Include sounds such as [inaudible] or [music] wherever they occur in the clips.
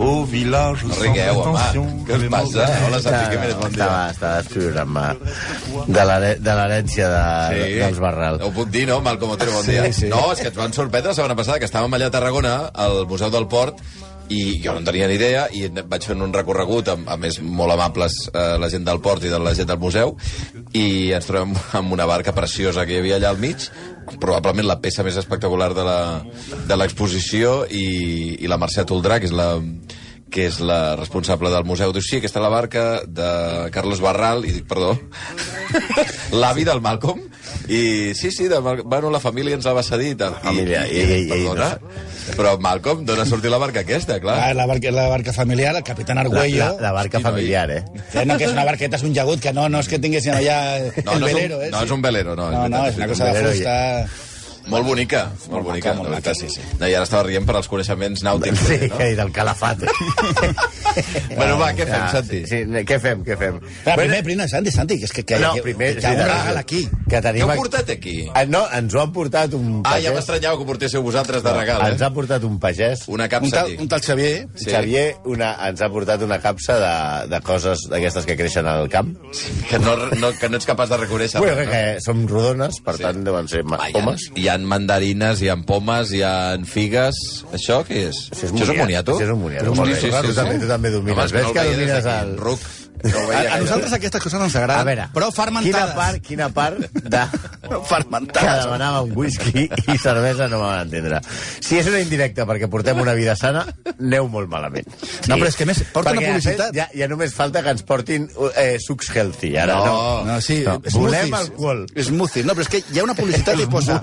Au village No rigueu, home. Què us passa? Hola, Santi, què més? Bon dia. Estava, estava de l'here- de l'herència de, sí. dels Barral. Ho puc dir, no, Malcom Otero, bon Sí, dia. sí. No, és que ens van sorprendre la setmana passada, que estàvem allà a Tarragona, al Museu del Port, i jo no en tenia ni idea, i vaig fent un recorregut amb, a més, molt amables eh, la gent del port i de la gent del museu, i ens trobem amb una barca preciosa que hi havia allà al mig, probablement la peça més espectacular de la- de l'exposició, i, i la Mercè Toldrà, que és la que és la responsable del museu. Diu, sí, aquesta és la barca de Carlos Barral, i dic, perdó, [laughs] l'avi del Malcolm, i sí, sí, de, Mal- bueno, la família ens la va cedir. i tal. Família, I, i, i- i- perdona, però Malcolm, d'on ha sortit la barca aquesta, clar? Ah, la, barca, la barca familiar, el capitán La, Argüello. la, la barca familiar, eh? Eh, no, que és una barqueta, és un llagut, que no, no és que tinguessin allà No, el no és un- velero, eh? no és un velero, no, és No, no, és una cosa un de velero i- fusta... Molt bonica, molt, Molt bonica, maca, molt la veritat. maca, sí, sí. No, I ara estava rient per als coneixements nàutics. Sí, no? que del calafat. [laughs] Bueno, va, què fem, Ah, Santi? Sí, sí, què fem, què fem? Però primer, primer, Santi, Santi, que és que, que, no, que, primer... que hi ha un regal aquí. Que Què tenim... heu aquí- portat aquí? Ah, no, ens ho han portat un Ah, pagès. ja m'estranyava que ho portéssiu vosaltres de regal, Ens eh? ha portat un pagès. Una Un capsa tal, aquí. un tal Xavier, Sí. Sí. Xavier una, ens ha portat una capsa de, de coses d'aquestes que creixen al camp. Que no, no, que no ets capaç de reconèixer. Bueno, res, que, que són rodones, per Sí. sí. tant deuen ser ma- Va, hi, ha, mandarines, hi ha pomes, hi ha figues... Això què és? Això és Això és un moniato? Això és un moniato. Bé. sí, sí, tu, també, tu també domines. Home, Veig que domines el... Ruc. No a, a nosaltres aquestes coses ens agraden, A veure, però quina fermentades. part, quina part de... [laughs] que fermentades. demanàvem whisky i cervesa no vam entendre. Si és una indirecta perquè portem una vida sana, aneu molt malament. No, però és que més, porta una Perquè, de publicitat. Ja, ja només falta que ens portin eh, sucs healthy. Ara no. No. No, sí, No, smoothies. volem alcohol. Smoothies. No, però és que hi ha una publicitat que posa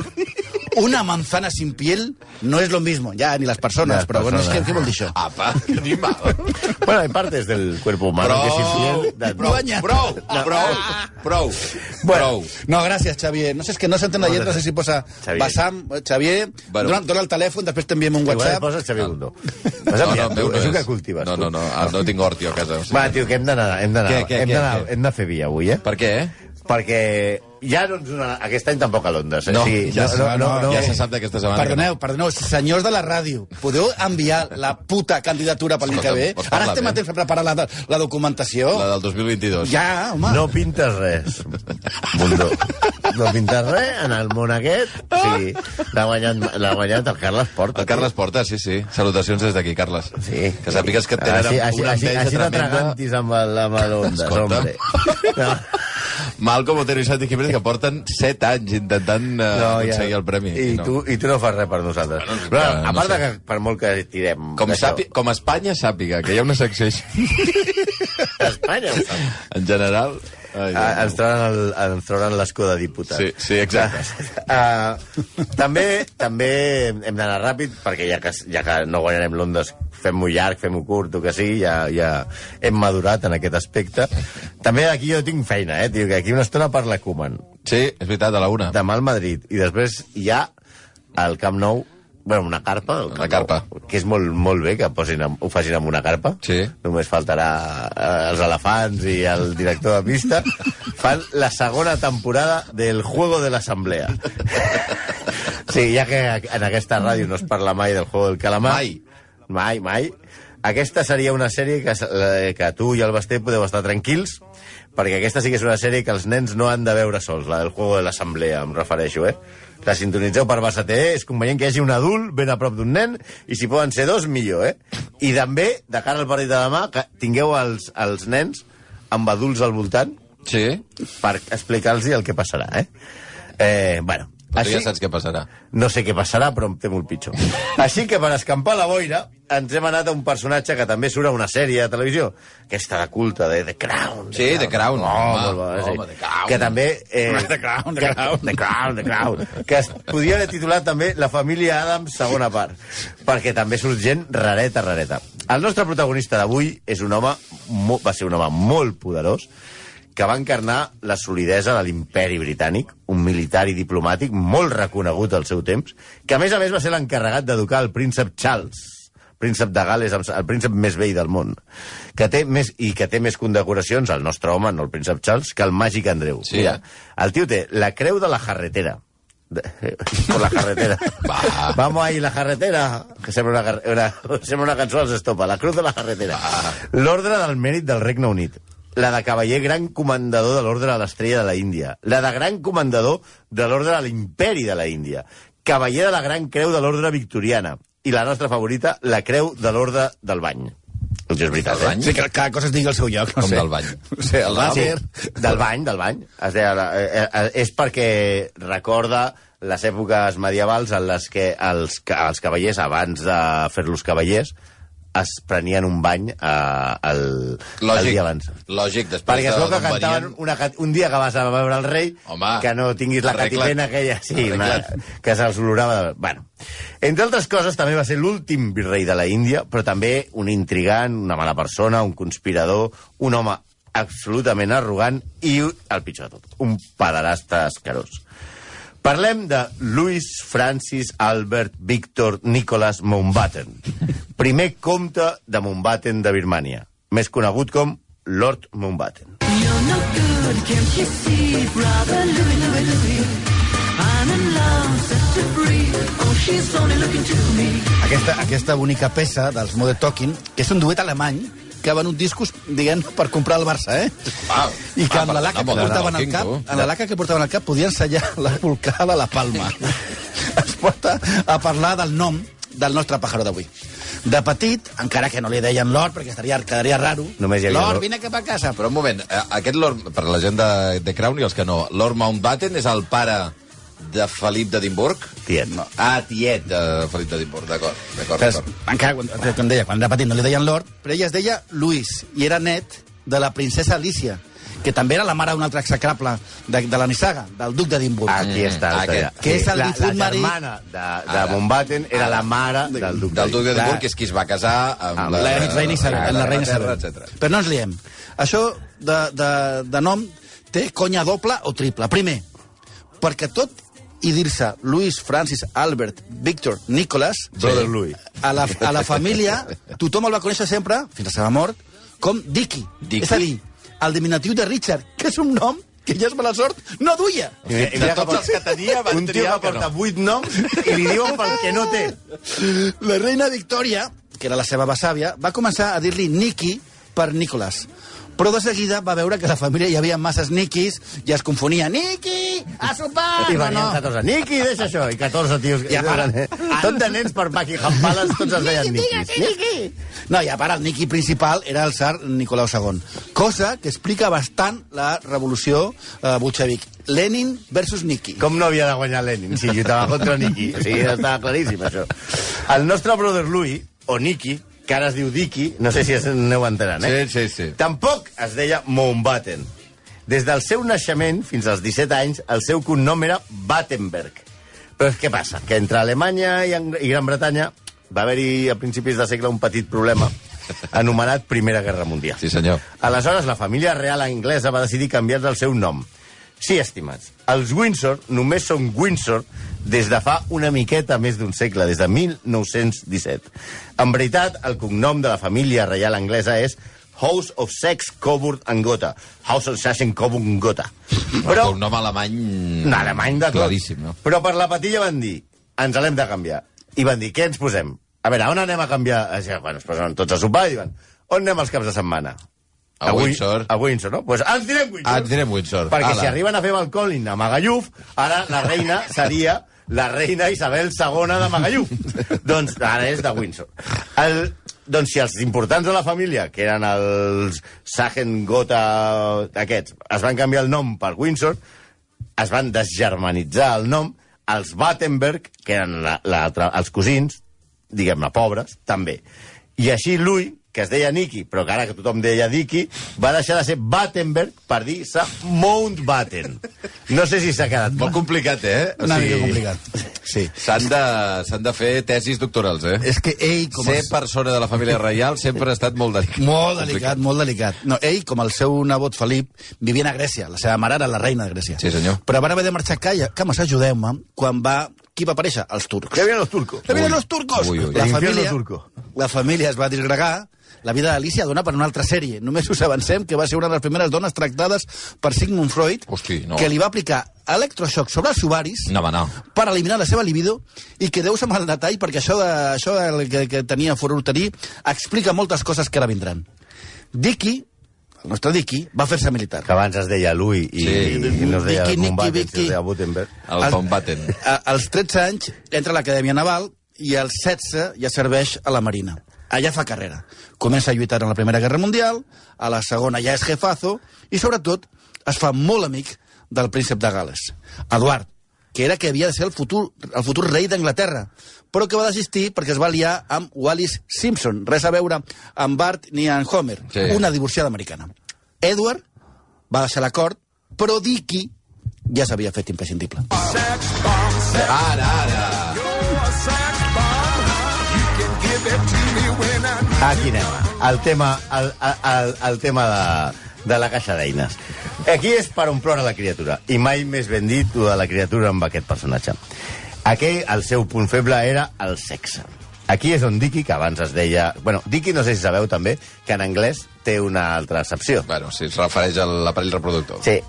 una manzana sin piel no es lo mismo, ya, ni las personas, Las però bueno, és que què vol això? Apa, [laughs] que. Bueno, hay partes del cuerpo humano Prou, que sin piel... prou, Banya. prou, prou, prou, prou. No, gràcies, Xavier. No sé, és que no s'entén la lletra, no sé si posa Xavier. Basam, Xavier, Bueno. dona, dona el telèfon, després t'enviem un Igual WhatsApp. poses Xavier Bundó. No, Vas no, meu tu? no és que cultives. No, no, no, ah, no tinc hort jo a casa. Va, tio, que hem d'anar, hem d'anar, hem d'anar, hem de fer via avui, eh? Per què? Perquè ja no ens donarà, aquest any tampoc a l'Ondes, eh? No, sí, ja, se- no, ja se sap d'aquesta setmana. Perdoneu, perdoneu, senyors de la ràdio, podeu enviar la puta candidatura pel l'any que ve? Ara estem a temps de preparar la, la documentació. no. La del 2022. Ja, home. No pintes res, Mundo. No pintes res en el món aquest. Sí, l'ha guanyat, guanyat el Carles Porta. El Carles Porta, sí, sí. Salutacions des d'aquí, Carles. Sí. Que sàpigues que et tenen així, així, una així, enveja així no tremenda. amb el- amb Escolta. hombre. No. Malcom Otero i Santi Jiménez que porten 7 anys intentant uh, no, aconseguir el premi. I, no. tu, I tu no fas res per nosaltres. Bueno, Però, que no a part sé. de que per molt que tirem... Com, sàpi, com Espanya sàpiga que hi ha una secció així. Espanya ho sap. en general... Ai, Ah, ens trauran el- ens trauran l'escó de diputat. Sí, sí, exacte. Uh, també també hem d'anar ràpid, perquè ja que, ja que no guanyarem l'Ondes, fem-ho llarg, fem-ho curt, o que sigui, ja, ja hem madurat en aquest aspecte. També aquí jo tinc feina, eh, tio, que aquí una estona parla Koeman, Sí, és veritat, a la una. demà al Madrid, i després hi ha al Camp Nou bueno, una carpa, Una carpa. Que és molt, molt bé que posin, amb- ho facin amb una carpa. Sí. Només faltarà eh, els elefants i el director de pista. Fan la segona temporada del Juego de l'Assemblea. [laughs] Sí, ja que en aquesta ràdio no es parla mai del Juego del Calamar. Mai. Mai, mai. Aquesta seria una sèrie que, eh, que tu i el Basté podeu estar tranquils, perquè aquesta sí que és una sèrie que els nens no han de veure sols, la del Juego de l'Assemblea, em refereixo, eh? La sintonitzeu per Bassa TV, és convenient que hi hagi un adult ben a prop d'un nen, i si poden ser dos, millor, eh? I també, de cara al partit de demà, que tingueu els, els nens amb adults al voltant Sí? per explicar-los el que passarà, eh? Eh, bueno, Però tu ja saps què passarà. no sé què passarà, però em temo el pitjor. [laughs] Així que per escampar la boira ens hem anat a un personatge que també surt a una sèrie de televisió, aquesta de culte, de The Crown. Sí, The Crown. Oh, Home, molt bona, sí. home, The Crown. Que també... Eh, [laughs] The Crown, The Crown. The Crown, The Crown. Que es podia haver titulat també La família Adams, segona part, perquè també surt gent rareta, rareta. El nostre protagonista d'avui és un home, va ser un home molt poderós, que va encarnar la solidesa de l'imperi britànic, un militar i diplomàtic molt reconegut al seu temps, que a més a més va ser l'encarregat d'educar el príncep Charles, príncep de Gales, el príncep més vell del món, que té més, i que té més condecoracions, el nostre home, no el príncep Charles, que el màgic Andreu. Sí. Mira, el tio té la creu de la jarretera, por [laughs] la carretera. Va. Vamos ahí, la carretera. Que sembla una, una, sembla una cançó als Estopa. La cruz de la carretera. L'ordre del mèrit del Regne Unit. La de cavaller gran comandador de l'ordre de l'estrella de la Índia. La de gran comandador de l'ordre de l'imperi de la Índia. Cavaller de la gran creu de l'ordre victoriana. I la nostra favorita, la creu de l'ordre del bany. Això és veritat, eh? Sí, que cada cosa es digui al seu lloc. No Com sé. del bany. [laughs] No sé, el Ah, sí, del bany, del bany. Es deia, eh, eh, és perquè recorda les èpoques medievals en les que els, els cavallers, abans de fer-los cavallers, es prenien un bany eh, el, el Lògic, dia abans. lògic, després Perquè es veu que cantaven venien- una, un dia que vas a veure el rei, Home, que no tinguis la catipena aquella, sí, una, que se'ls olorava... De... Bueno, entre altres coses, també va ser l'últim virrei de la Índia, però també un intrigant, una mala persona, un conspirador, un home absolutament arrogant i, el pitjor de tot, un pederasta escarós. Parlem de Louis Francis Albert Victor Nicholas Mountbatten, primer comte de Mountbatten de Birmània, més conegut com Lord Mountbatten. Aquesta, aquesta bonica peça dels Modern Talking, que és un duet alemany que ha venut discos, diguem, per comprar al Barça, eh? Uau. I que Ah, amb la per laca que a portaven al cap, amb la laca que portaven al cap, podien sellar la volcada de la Palma. Es porta a parlar del nom del nostre pàjaro d'avui. De petit, encara que no li deien Lord, perquè estaria, quedaria raro, Només hi havia Lord, Lord. vine cap a casa. Però un moment, eh, aquest Lord, per la gent de, de Crown i els que no, Lord Mountbatten és el pare de Felip d'Edimburg? Tiet. No. Ah, tiet de Felip d'Edimburg, d'acord, encara, quan, com deia, quan era petit no li deien Lord, però ella es deia Louis, i era net de la princesa Alicia, que també era la mare d'un altre execrable de, de la Nissaga, del duc d'Edimburg. Aquí Mm, està. aquest. Estella. Que és el la, difunt la marit- germana de, de. Mountbatten era Ara. la mare del duc Del duc de d'Edimburg, que és qui es va casar amb, Amb la, la reina Isabel, amb la reina Isabel. etc. Però no ens liem. Això de, de, de nom té conya doble o triple. Primer, perquè tot i dir-se Louis Francis Albert Victor Nicholas Brother Louis. a la, a la família tothom el va conèixer sempre, fins a la seva mort, com Dicky. Dicky. És a dir, el diminutiu de Richard, que és un nom que ja és mala sort, no duia. I, i mira tots els que tenia, van un tio triar que porta no. vuit noms i li diuen pel que no té. La reina Victòria, que era la seva besàvia, va començar a dir-li Nicky per Nicholas. Però de seguida va veure que a la família hi havia masses Niquis i es confonia. Niqui, a sopar! I No, venien no. 14. Niqui, deixa això. I 14 tios. I a part- Tot de nens per Buckingham Palace, tots es deien Niquis. Niqui! No, i a part el Niqui principal era el tsar Nicolau II. Cosa que explica bastant la revolució eh, bolxevic. Lenin versus Niqui. Com no havia de guanyar Lenin si lluitava contra Niqui? O sigui, estava claríssim, això. El nostre brother Louis, o Niqui, que ara es diu Dicky, no sé si es aneu entenent, eh? Sí, sí, sí. Tampoc es deia Mountbatten. Des del seu naixement fins als 17 anys, el seu cognom era Battenberg. Però què passa? Que entre Alemanya i, i Gran Bretanya va haver-hi a principis de segle un petit problema [laughs] anomenat Primera Guerra Mundial. Sí, senyor. Aleshores, la família real anglesa va decidir canviar el seu nom. Sí, estimats, els Windsor només són Windsor des de fa una miqueta més d'un segle, des de 1917. En veritat, el cognom de la família reial anglesa és House of Sex Coburg and Gotha. House of Sex Coburg and Gotha. Però... Un nom alemany... Un alemany de tot. Claríssim, no? Però per la patilla van dir, ens l'hem de canviar. I van dir, què ens posem? A veure, on anem a canviar? Bueno, es posen tots a sopar i diuen, on anem els caps de setmana? A Windsor. A Windsor, no? Pues ens direm Windsor. Ah, ens direm Windsor. Perquè Ala. si arriben a fer balcòlin a Magalluf, ara la reina [laughs] seria la reina Isabel II de Magalluf. [laughs] doncs ara és de Windsor. El, doncs si els importants de la família, que eren els Sagen Gotha aquests, es van canviar el nom per Windsor, es van desgermanitzar el nom, els Battenberg, que eren la, la, els cosins, diguem-ne, pobres, també. I així Louis que es deia Nicky, però que ara que tothom deia Dicky, va deixar de ser Battenberg per dir-se Mountbatten. No sé si s'ha quedat Molt clar. complicat, eh? O Una sigui, mica complicat. Sí. S'han de, s'han de fer tesis doctorals, eh? És que ell, com Ser el... persona de la família reial sempre ha estat molt delicat. Molt delicat, molt delicat. No, ell, com el seu nebot Felip, vivien a Grècia. La seva mare era la reina de Grècia. Sí, senyor. Però van haver de marxar a Calla, Cames, ajudeu-me, quan va... Qui va aparèixer? Els turcs. Que vienen los turcos. ¡Que vienen los turcos! Uy, uy. La, família, turco. la família es va disgregar, la vida d'Alicia dona per una altra sèrie. Només us avancem que va ser una de les primeres dones tractades per Sigmund Freud, Hosti, no. que li va aplicar electroxoc sobre els ovaris No, no. per eliminar la seva libido i que deus amb el detall perquè això, de, això del que, que tenia Fort Uterí explica moltes coses que ara vindran. Dicky, el nostre Dicky, va fer-se militar. Que abans es deia Louis i, Sí. i no es deia Nicky, Mountbatten, Vicky. es deia Gutenberg. El El- Combaten. A, als 13 anys entra a l'Acadèmia Naval i als 16 ja serveix a la Marina. Allà fa carrera. Comença a lluitar en la Primera Guerra Mundial, a la segona ja és jefazo, i sobretot es fa molt amic del príncep de Gales, Eduard, que era que havia de ser el futur, el futur rei d'Anglaterra, però que va desistir perquè es va liar amb Wallis Simpson, res a veure amb Bart ni amb Homer, Sí. una divorciada americana. Edward va deixar l'acord, però Dicky ja s'havia fet imprescindible. Ara, ara. Aquí anem. El tema, el, el, el tema de, de la caixa d'eines. Aquí és per on plora la criatura. I mai més ben dit de la criatura amb aquest personatge. Aquell, el seu punt feble era el sexe. Aquí és on Dicky, que abans es deia... Bueno, Dicky, no sé si sabeu també, que en anglès té una altra accepció. Bueno, si es refereix a l'aparell reproductor. Sí,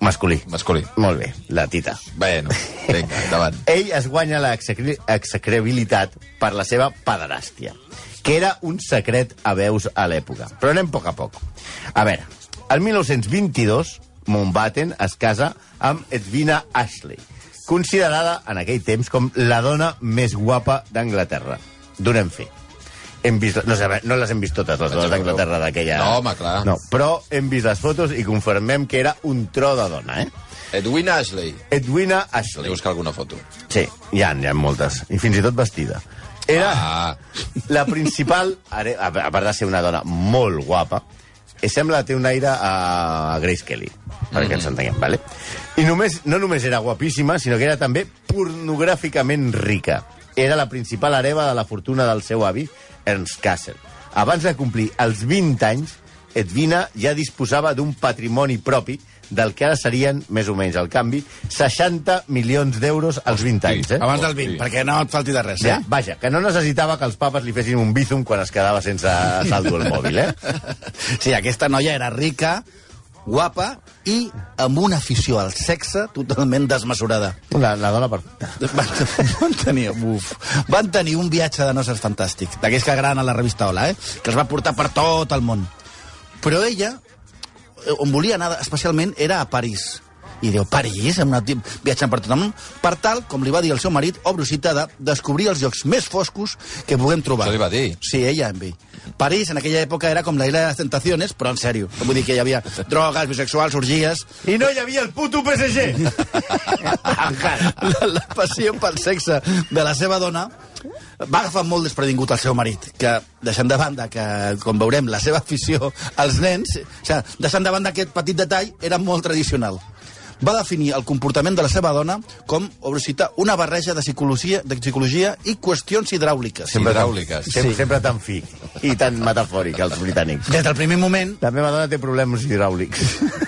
masculí. Masculí. Molt bé, la tita. Bueno, vinga, endavant. [laughs] Ell es guanya l'execrabilitat per la seva pederàstia, que era un secret a veus a l'època. Però anem a poc a poc. A veure, el 1922, Mountbatten es casa amb Edwina Ashley, considerada en aquell temps com la dona més guapa d'Anglaterra. Donem fe. Hem vist, no, sé, no les hem vist totes, les dones d'Anglaterra d'aquella... No, home, clar. No, però hem vist les fotos i confirmem que era un tro de dona, eh? Edwin Ashley. Edwina Ashley. buscar alguna foto. Sí, hi ha, hi ha moltes. I fins i tot vestida. Era Ah. la principal, a part de ser una dona molt guapa, i sembla que té un aire a Grace Kelly, perquè ens entenguem, vale? I només, no només era guapíssima, sinó que era també pornogràficament rica. Era la principal hereva de la fortuna del seu avi, Ernst Kassel. Abans de complir els 20 anys, Edwina ja disposava d'un patrimoni propi del que ara serien, més o menys al canvi, 60 milions d'euros als 20 anys. Eh? Abans del Hosti. 20, perquè no et falti de res, Ja, eh? vaja, que no necessitava que els papes li fessin un bízum quan es quedava sense saldo al mòbil, eh? [laughs] Sí, aquesta noia era rica, guapa i amb una afició al sexe totalment desmesurada. La, la dona perfecta. Van, van, tenir, uf, van tenir un viatge de noces fantàstic, d'aquells que agraden a la revista Hola, eh? que els va portar per tot el món. Però ella, on volia anar especialment, era a París. I diu, París, amb una viatjant per tot el món, per tal, com li va dir el seu marit, obro cita, de descobrir els llocs més foscos que puguem trobar. Això li va dir? Sí, ella amb ell. París, en aquella època, era com la isla de les tentaciones, però en sèrio. Vull dir que hi havia [laughs] drogues, bisexuals, orgies... I no hi havia el puto PSG! [laughs] Encara. la, la passió pel sexe de la seva dona va agafar molt desprevingut el seu marit, que, deixant de banda que, com veurem, la seva afició als nens, o sigui, deixant de banda aquest petit detall, era molt tradicional. Va definir el comportament de la seva dona com, obro cita, una barreja de psicologia, de psicologia i qüestions hidràuliques. Sempre hidràuliques. Sempre, Sí. sempre tan fi i tan metafòric, els britànics. Des del primer moment, La meva dona té problemes hidràulics.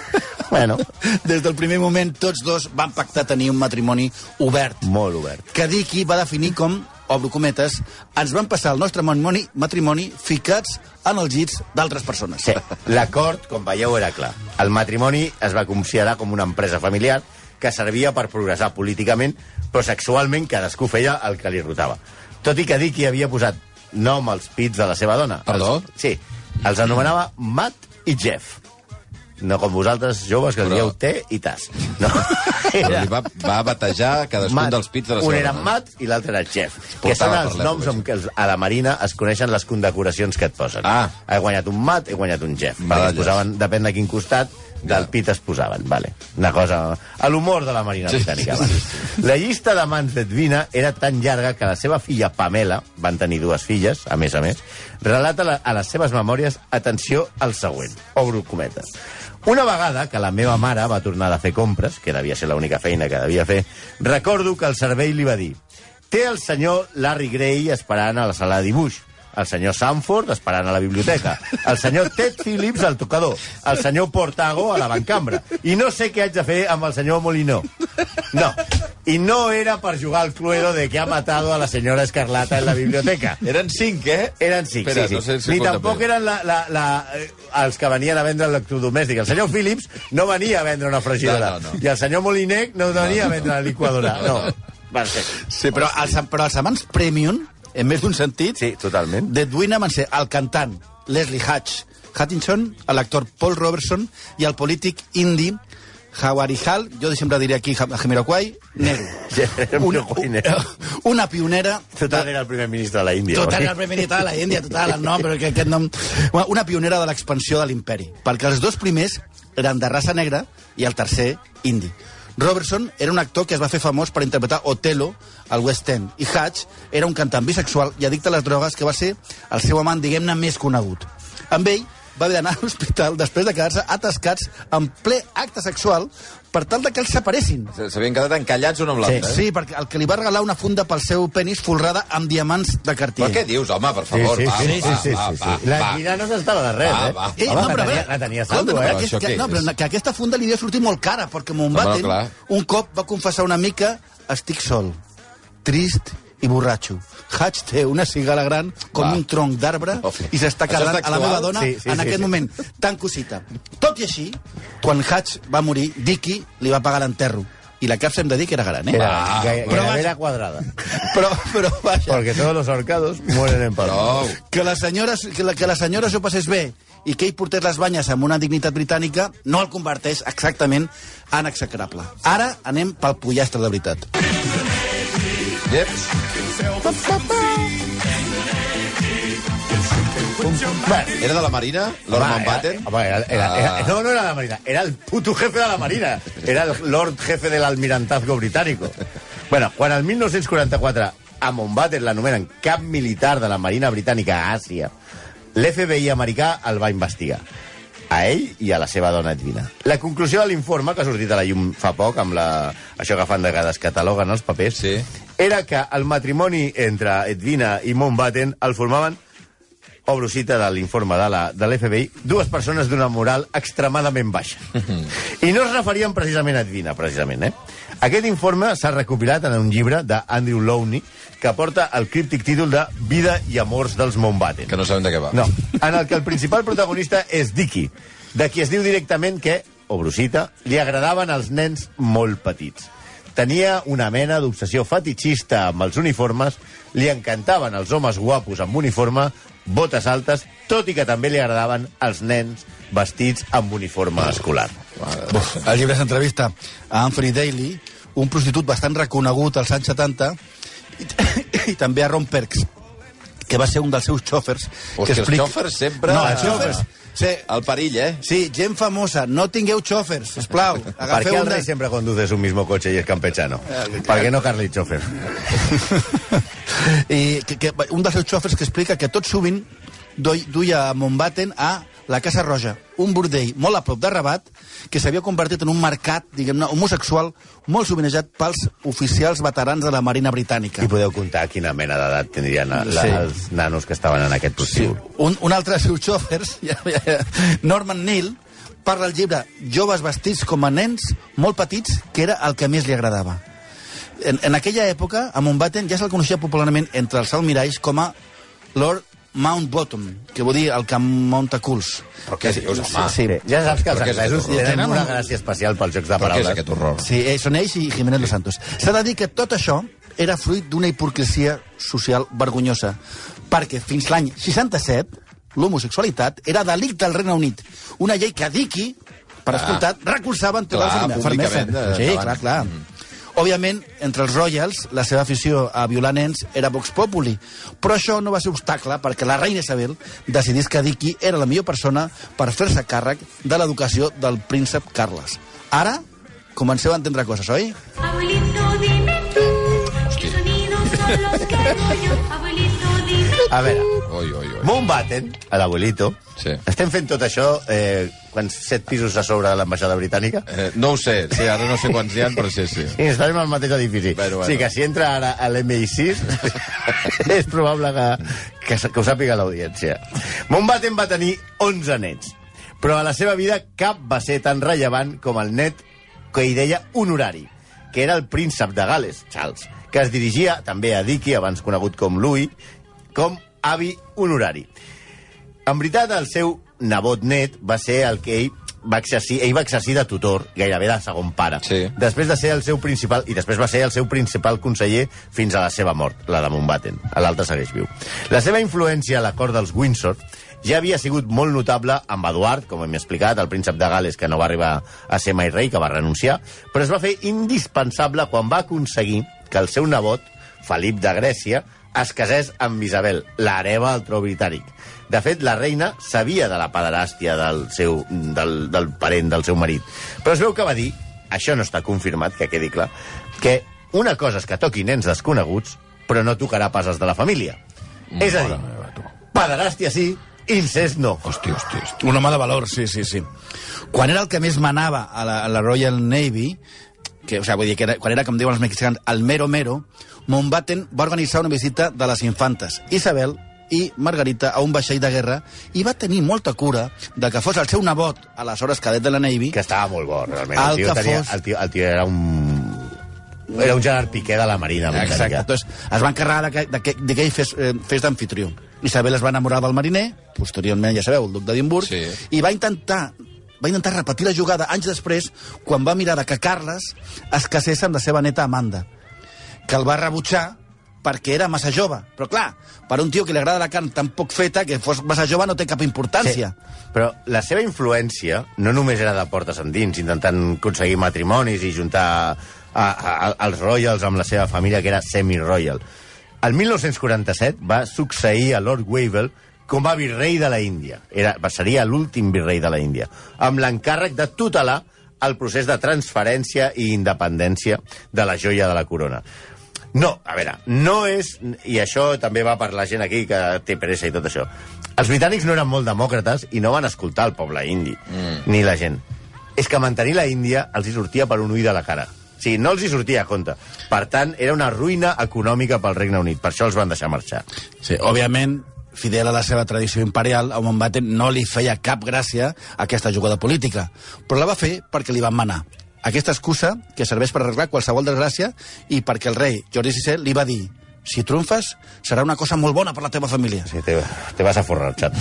[laughs] bueno, des del primer moment, tots dos van pactar tenir un matrimoni obert. molt obert. que Dicky va definir com, obro cometes, ens van passar el nostre matrimoni, matrimoni ficats en els llits d'altres persones. Sí, l'acord, com veieu, era clar. El matrimoni es va considerar com una empresa familiar que servia per progressar políticament, però sexualment cadascú feia el que li rotava. Tot i que Dicky havia posat nom als pits de la seva dona. Perdó? Els, sí, els anomenava Matt i Jeff. No com vosaltres, joves, que Però- dieu T i Tas. No. Li va, va batejar cadascun Matt. dels pits de la Un era dona. Matt i l'altre era Jeff. Que són els noms amb què a la Marina es coneixen les condecoracions que et posen. Ah. He guanyat un Matt, he guanyat un Jeff. Perquè posaven, depèn de quin costat, del pit es posaven, vale. Una cosa... A l'humor de la Marina Sí, Britànica, sí, sí, La llista d'amants d'Edwina era tan llarga que la seva filla Pamela, van tenir dues filles, a més a més, relata la, a les seves memòries, atenció al següent, obro cometes. Una vegada que la meva mare va tornar de fer compres, que devia ser l'única feina que devia fer, recordo que el servei li va dir té el senyor Larry Gray esperant a la sala de dibuix, el senyor Sanford esperant a la biblioteca, el senyor Ted Phillips al tocador, el senyor Portago a la bancambra, i no sé què haig de fer amb el senyor Molinó. No, i no era per jugar al cluedo de que ha matado a la senyora Escarlata en la biblioteca. Eren cinc, eh? Eren cinc, Espera, sí, sí. no sé si Ni tampoc bé. eren la, la, la, eh, els que venien a vendre l'electrodomèstic. El senyor Phillips no venia a vendre una fregidora. No, no, no. I el senyor Molinec no venia a vendre la liquadora. No. Va ser. Sí, però els, però els amants premium, en més d'un sentit, Sí, totalment. d'Edwina van ser el cantant Leslie Hatch Hutchinson, l'actor Paul Robertson i el polític indi Hawari Hall, jo sempre diria aquí a Jamiroquai. [laughs] Jamiroquai Nehru. [laughs] una pionera... Total, era el primer ministre de la Índia. Total, oi? era el primer militar de la Índia, total, el nom, però que aquest nom... Una- Una pionera de l'expansió de l'imperi, perquè els dos primers eren de raça negra i el tercer, indi. Robertson era un actor que es va fer famós per interpretar Otelo al West End, i Hatch era un cantant bisexual i addicte a les drogues que va ser el seu amant, diguem-ne, més conegut. Amb ell va haver d'anar a l'hospital després de quedar-se atascats en ple acte sexual per tal de que els separessin. S'havien quedat encallats un amb l'altre, eh? Sí, perquè el que li va regalar una funda pel seu penis folrada amb diamants de Cartier. Però què dius, home, per Sí, favor? sí, sí, va, sí, sí, va, sí, va, sí. La va. Guina no s'estava de res, Va, eh? va. Eh, Home, no, la però a tenia, la tenia saldo, però eh? Aquest, que, no, però que aquesta funda li devia sortir molt cara, perquè Montbatten clar. un cop va confessar una mica estic sol, trist i borratxo. Hatch té una cigala gran com Va. un tronc d'arbre i s'està quedant a la meva dona Sí, sí, en sí, aquest sí. moment. Tan cosita. Tot i així, quan Hatch va morir, Dicky li va pagar l'enterro. I la capsa hem de dir que era gran, eh? Era, Ah, gai- però gairebé era quadrada. [laughs] Però, però vaja, Porque todos los ahorcados mueren en paro. Prou. que la senyora, que la, que la senyora s'ho passés bé i que ell portés les banyes amb una dignitat britànica no el converteix exactament en execrable. Ara anem pel pollastre de veritat. Lleps. Bueno, Era de la Marina, Lord Mountbatten? Era, era, era, era, Ah. no, no era la Marina, era el puto jefe de la Marina. Era el Lord Jefe del Almirantazgo Británico. Bueno, quan el 1944 a Mountbatten l'anomenen cap militar de la Marina Britànica a Àsia, l'FBI americà el va investigar a ell i a la seva dona Edwina. La conclusió de l'informe, que ha sortit a la llum fa poc, amb la... això que fan de vegades cataloguen els papers, Sí. Era que el matrimoni entre Edwina i Mountbatten el formaven obro cita de l'informe de l'FBI, dues persones d'una moral extremadament baixa. [laughs] I no es referien precisament a Edwina, precisament, eh? Aquest informe s'ha recopilat en un llibre d'Andrew Lowney que porta el críptic títol de Vida i amors dels Mountbatten. Que no sabem de què va. No, en el que el principal protagonista és Dicky, de qui es diu directament que, obro cita, li agradaven els nens molt petits. Tenia una mena d'obsessió fetichista amb els uniformes, li encantaven els homes guapos amb uniforme, botes altes, tot i que també li agradaven els nens vestits amb uniforme escolar. Buf, el llibre s'entrevista a Anthony Daly, un prostitut bastant reconegut als anys 70, i, [coughs] i també a Ron Perks, que va ser un dels seus xòfers. Hòstia, els xòfers sempre- No, els xòfers. Sí, El perill, eh? sí, gent famosa, no tingueu xòfers, sisplau. [laughs] Per què Agafeu el rei de... sempre conduce un mismo coche y es campechano? Per què no Carly Chofer? [laughs] I que, que, un dels seus xòfers que explica que tot sovint duia a Montbatten a la Casa Roja, un bordell molt a prop de Rabat, que s'havia convertit en un mercat, diguem-ne, homosexual, molt sovinejat pels oficials veterans de la Marina Britànica. I podeu comptar quina mena d'edat tindrien la, Sí. els nanos que estaven en aquest Sí. prostíbul. Un, un altre dels seus xòfers, [laughs] ja, ja, ja, Norman Neal, parla al llibre Joves vestits com a nens molt petits, que era el que més li agradava. En, en aquella època, a Mountbatten ja se'l coneixia popularment entre els almiralls com a Lord Mountbatten, que vol dir el que munta culs. Però què dius, home? Sí, sí. Ja saps que els anglesos tenen Tenen una un- gràcia especial pels jocs de Però què és paraules. aquest horror? Sí, eh, són ells i Jiménez Los Santos. S'ha de dir que tot això era fruit d'una hipocresia social vergonyosa, perquè fins l'any 67 l'homosexualitat era delicte al Regne Unit. Una llei que Dicky, per escoltat, recolzava en tota la fermesa. eh, Sí, clar, clar. Òbviament, entre els Royals, la seva afició a violar nens era Vox Populi, però això no va ser obstacle perquè la reina Isabel decidís que Dicky era la millor persona per fer-se càrrec de l'educació del príncep Carles. Ara, comenceu a entendre coses, oi? Abuelito, dime tú, ¿qué A veure, Oi, oi, oi. Mountbatten, a l'abuelito, Sí. estem fent tot això eh, quan set pisos a sobre de l'ambaixada britànica? Eh, no ho sé, sí, ara no sé quants hi ha, però sí, sí. Sí, estarem al mateix edifici. Bueno, bueno. Sí, que si entra ara a l'MI6 [laughs] és probable que, que, que ho sàpiga l'audiència. Mountbatten va tenir 11 nets, però a la seva vida cap va ser tan rellevant com el net que hi deia honorari, que era el príncep de Gales, Charles, que es dirigia també a Dicky, abans conegut com Louis, com avi honorari. En veritat, el seu nebot net va ser el que ell va exercir, ell va exercir de tutor, gairebé de segon pare. Sí. Després de ser el seu principal, i després va ser el seu principal conseller fins a la seva mort, la de Mountbatten. L'altre segueix viu. La seva influència a la cort dels Windsor ja havia sigut molt notable amb Eduard, com hem explicat, el príncep de Gales, que no va arribar a ser mai rei, que va renunciar, però es va fer indispensable quan va aconseguir que el seu nebot, Felip de Grècia, es casés amb Isabel, l'hereva del tro britànic. De fet, la reina sabia de la pederàstia del, seu, del, del parent del seu marit. Però es veu que va dir, això no està confirmat, que quedi clar, que una cosa és que toqui nens desconeguts, però no tocarà pas els de la família. és a dir, pederàstia sí, incest no. Hòstia, hòstia, hòstia. Un home de valor, sí, sí, sí. Quan era el que més manava a la, a la Royal Navy, que, o sigui, vull dir, que era, quan era, com diuen els mexicans, el mero mero, Mountbatten va organitzar una visita de les infantes Isabel i Margarita a un vaixell de guerra i va tenir molta cura de que fos el seu nebot, aleshores cadet de la Navy, Que estava molt bo, realment. El El, tio, que tenia, fos- el, tio, el tio era un... Era un Gerard Piqué de la Marina Exacte. britànica. Entonces, es va encarregar de que, de que, de que ell fes, eh, fes d'anfitrió. Isabel es va enamorar del mariner, posteriorment, ja sabeu, el duc d'Edimburg, Sí. i va intentar va intentar repetir la jugada anys després quan va mirar que Carles es casés amb la seva neta Amanda, que el va rebutjar perquè era massa jove. Però clar, per un tio que li agrada la carn tan poc feta, que fos massa jove no té cap importància. Però la seva influència no només era de portes endins, intentant aconseguir matrimonis i juntar a, a, a, els Royals amb la seva família, que era semi-royal. El 1947 va succeir a Lord Wavell com a virrei de la Índia. Era, seria l'últim virrei de la Índia, amb l'encàrrec de tutelar el procés de transferència i independència de la joia de la corona. No, a veure, no és... I això també va per la gent aquí que té pressa i tot això. Els britànics no eren molt demòcrates i no van escoltar el poble indi, mm. ni la gent. És que mantenir la Índia els hi sortia per un ull de la cara. O sigui, no els hi sortia a compte. Per tant, era una ruïna econòmica pel Regne Unit. Per això els van deixar marxar. Sí, òbviament, fidel a la seva tradició imperial, a Mountbatten no li feia cap gràcia aquesta jugada política, però la va fer perquè li van manar. Aquesta excusa que serveix per arreglar qualsevol desgràcia i perquè el rei Jordi VI li va dir si triomfes, serà una cosa molt bona per la teva família. Sí, te, te vas a forrar, xat.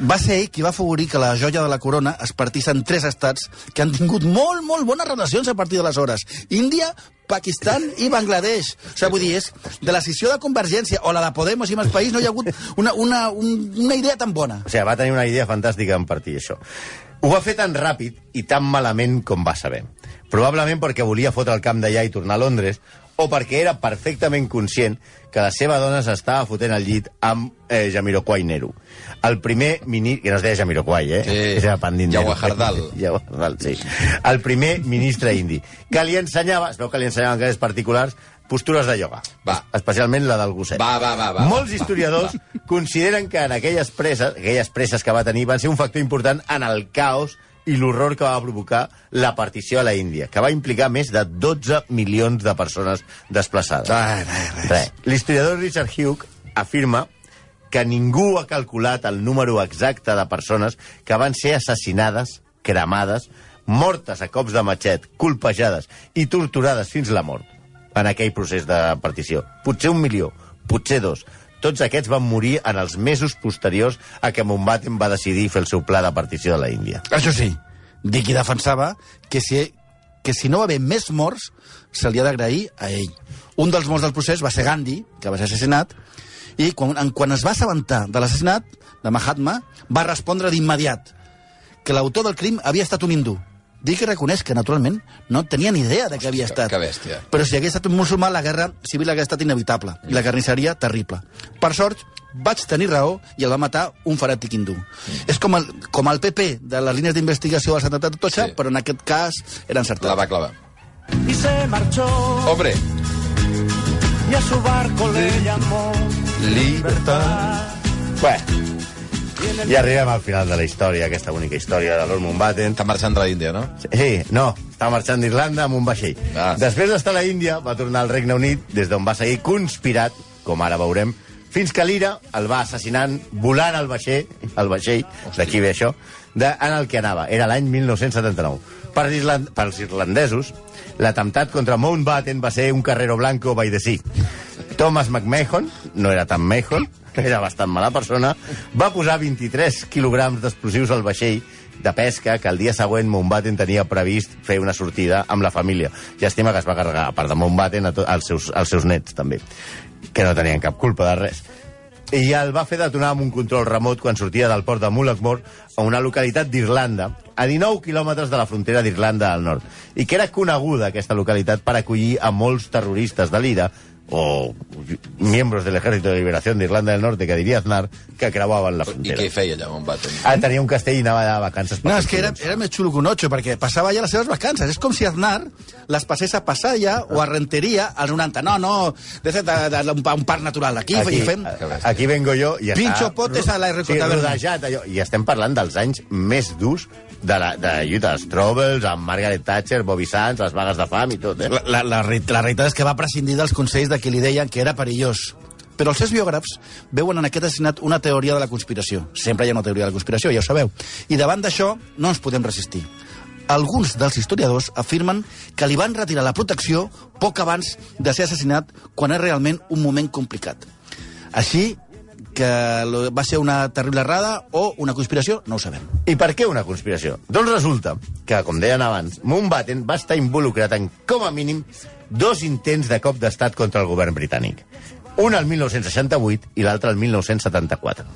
Va ser ell qui va afavorir que la joia de la corona es partís en tres estats que han tingut molt, molt bones relacions a partir d'aleshores. Índia, Pakistan i Bangladesh. O sigui, vull dir, és de la sessió de Convergència o la de Podemos i més país no hi ha hagut una, una, un, una idea tan bona. O sigui, va tenir una idea fantàstica en partir això. Ho va fer tan ràpid i tan malament com va saber. Probablement perquè volia fotre el camp d'allà i tornar a Londres, o perquè era perfectament conscient que la seva dona s'estava fotent al llit amb eh, Jamiroquai Nehru. El primer ministre... Que no es deia Jamiroquai, eh? Sí. Era Pandit Nehru. Jawaharlal. [laughs] Jawaharlal, sí. El primer ministre indi, que li ensenyava, es veu que li ensenyava en cases particulars, postures de ioga. Va. Especialment la del gosset. Va, va, va, va. Molts historiadors consideren que en aquelles preses, aquelles preses que va tenir van ser un factor important en el caos i l'horror que va provocar la partició a la Índia, que va implicar més de 12 milions de persones desplaçades. Res, res, res. Res. L'historiador Richard Hugh afirma que ningú ha calculat el número exacte de persones que van ser assassinades, cremades, mortes a cops de matxet, colpejades i torturades fins la mort en aquell procés de partició. Potser un milió, potser dos. Tots aquests van morir en els mesos posteriors a que Mountbatten va decidir fer el seu pla de partició de la Índia. Això sí, Dicky defensava que si, que si no va haver més morts, se li ha d'agrair a ell. Un dels morts del procés va ser Gandhi, que va ser assassinat, i quan, en, quan es va assabentar de l'assassinat de Mahatma, va respondre d'immediat que l'autor del crim havia estat un hindú. Dic i reconeix que, naturalment, no tenia ni idea de què havia que- estat. que bèstia. Però si hagués estat un musulmà, la guerra civil hagués estat inevitable. I la carnisseria, terrible. Per sort, vaig tenir raó i el va matar un faràtic hindú. És com el, com el PP de les línies d'investigació del Santa Tocha, Sí. però en aquest cas era encertat. La va clavar. Y se marchó Hombre, y a su barco le llamó libertad. Bé, i arribem al final de la història, aquesta única història de Lord Mountbatten. Està marxant de l'Índia, no? Sí, no, està marxant d'Irlanda amb un vaixell. Ah. Després d'estar a la Índia, va tornar al Regne Unit, des d'on va seguir conspirat, com ara veurem, fins que l'Ira el va assassinant volant el vaixell, el vaixell, d'aquí ve això, de, en el que anava. Era l'any 1979. Per, Island, pels irlandesos, l'atemptat contra Mountbatten va ser un carrero blanco by the sea. Thomas McMahon, no era tan Mahon, era bastant mala persona, va posar 23 quilograms d'explosius al vaixell de pesca que el dia següent Mountbatten tenia previst fer una sortida amb la família. Llàstima que es va carregar, a part de Mountbatten, to- als, seus, als seus nets, també, que no tenien cap culpa de res. I el va fer detonar amb un control remot quan sortia del port de Mullaghmore a una localitat d'Irlanda, a 19 quilòmetres de la frontera d'Irlanda al nord, i que era coneguda aquesta localitat per acollir a molts terroristes de l'IRA o miembros del Ejército de Liberación de Irlanda del Norte, que diria Aznar, que creuaven la I frontera. què hi feia allà, Mountbatten? Ah, tenia un castell i anava de vacances. per No, és que era, era més xulo que un ocho, perquè passava ja les seves vacances. És com si Aznar les passés a Passalla o a Renteria als 90. No, no, de, de, de, de, un, un parc natural. Aquí, aquí i fem... aquí vengo jo i Pincho està... potes a la RK sí, rodejat, allò. I estem parlant dels anys més durs de, la, de lluita dels Troubles, amb Margaret Thatcher, Bobby Sands, les vagues de fam i tot, eh? La, la, la, la realitat és que va prescindir dels consells de qui li deien que era perillós. Però els seus biògrafs veuen en aquest assassinat una teoria de la conspiració. Sempre hi ha una teoria de la conspiració, ja ho sabeu. I davant d'això no ens podem resistir. Alguns dels historiadors afirmen que li van retirar la protecció poc abans de ser assassinat quan és realment un moment complicat. Així que va ser una terrible errada o una conspiració, no ho sabem. I per què una conspiració? Doncs resulta que, com deien abans, Mountbatten va estar involucrat en, com a mínim, dos intents de cop d'estat contra el govern britànic. Un al 1968 i l'altre al 1974.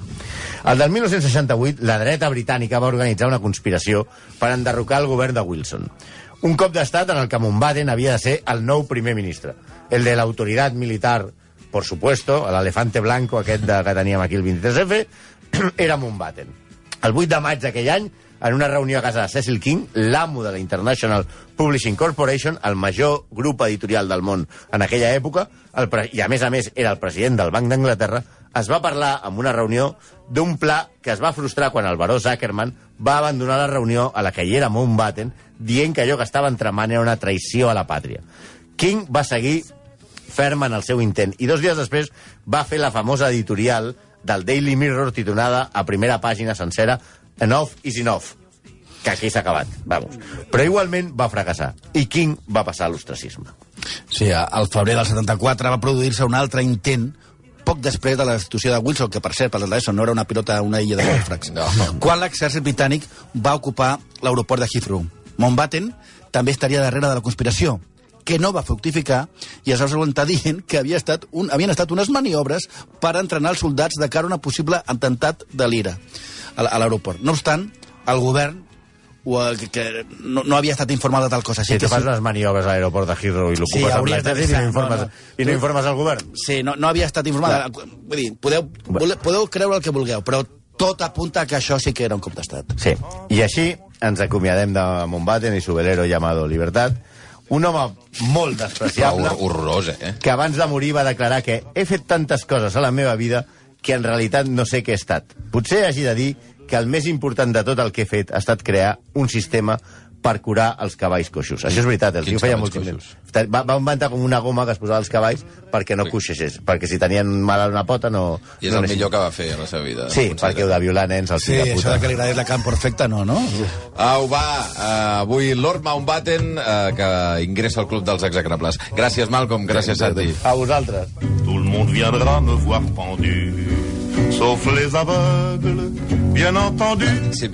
El del 1968, la dreta britànica va organitzar una conspiració per enderrocar el govern de Wilson. Un cop d'estat en el que Mountbatten havia de ser el nou primer ministre. El de l'autoritat militar, por supuesto, l'elefante blanco aquest de, que teníem aquí el 23F, [clears throat] era Mountbatten. El 8 de maig d'aquell any, en una reunió a casa de Cecil King, l'amo de la International Publishing Corporation, el major grup editorial del món en aquella època, el pre- i a més a més era el president del Banc d'Anglaterra, es va parlar en una reunió d'un pla que es va frustrar quan el baró Zuckerman va abandonar la reunió a la que hi era Mountbatten, dient que allò que estava entramant era una traïció a la pàtria. King va seguir ferm en el seu intent i dos dies després va fer la famosa editorial del Daily Mirror titulada a primera pàgina sencera Enough is enough que aquí s'ha acabat, vamos. Però igualment va fracassar i King va passar a l'ostracisme. Sí, al febrer del 74 va produir-se un altre intent poc després de la destitució de Wilson, que per cert, per l'Elson, no era una pilota a una illa de golfracs, No. quan l'exèrcit britànic va ocupar l'aeroport de Heathrow. Mountbatten també estaria darrere de la conspiració, que no va fructificar i es va solventar dient que havia estat un, havien estat unes maniobres per entrenar els soldats de cara a un possible atemptat de l'IRA a l'aeroport. No obstant, el govern o que, que no, no havia estat informat de tal cosa. Si Així tu que fas sí- unes maniobres a l'aeroport de Heathrow i l'ocupes Sí, amb l'exèrcit i, no informes, no, no. i no informes al govern. Sí, no, no havia estat informada. Vull dir, podeu, vole- podeu creure el que vulgueu, però tot apunta que això sí que era un cop d'estat. Sí, i així ens acomiadem de Mountbatten i su velero llamado Libertad, un home molt despreciable Hor horrorós, eh? que abans de morir va declarar que he fet tantes coses a la meva vida que en realitat no sé què he estat. Potser hagi de dir que el més important de tot el que he fet ha estat crear un sistema per curar els cavalls coixos. Això és veritat, el Quins tio feia molt coixos? Va, va inventar com una goma que es posava als cavalls perquè no coixessis, perquè si tenien mal a una pota no... I és no el millor que va fer a la seva vida. Sí, perquè heu de violar nens al Sí, fill de això puta. de que li agradés la camp perfecta, no, no? Au, va, uh, avui Lord Mountbatten, uh, que ingressa al club dels execrables. Gràcies, Malcolm, gràcies, Santi. A vosaltres. Tout le monde viendra me voir pendu, sauf les aveugles, bien entendu. Sí,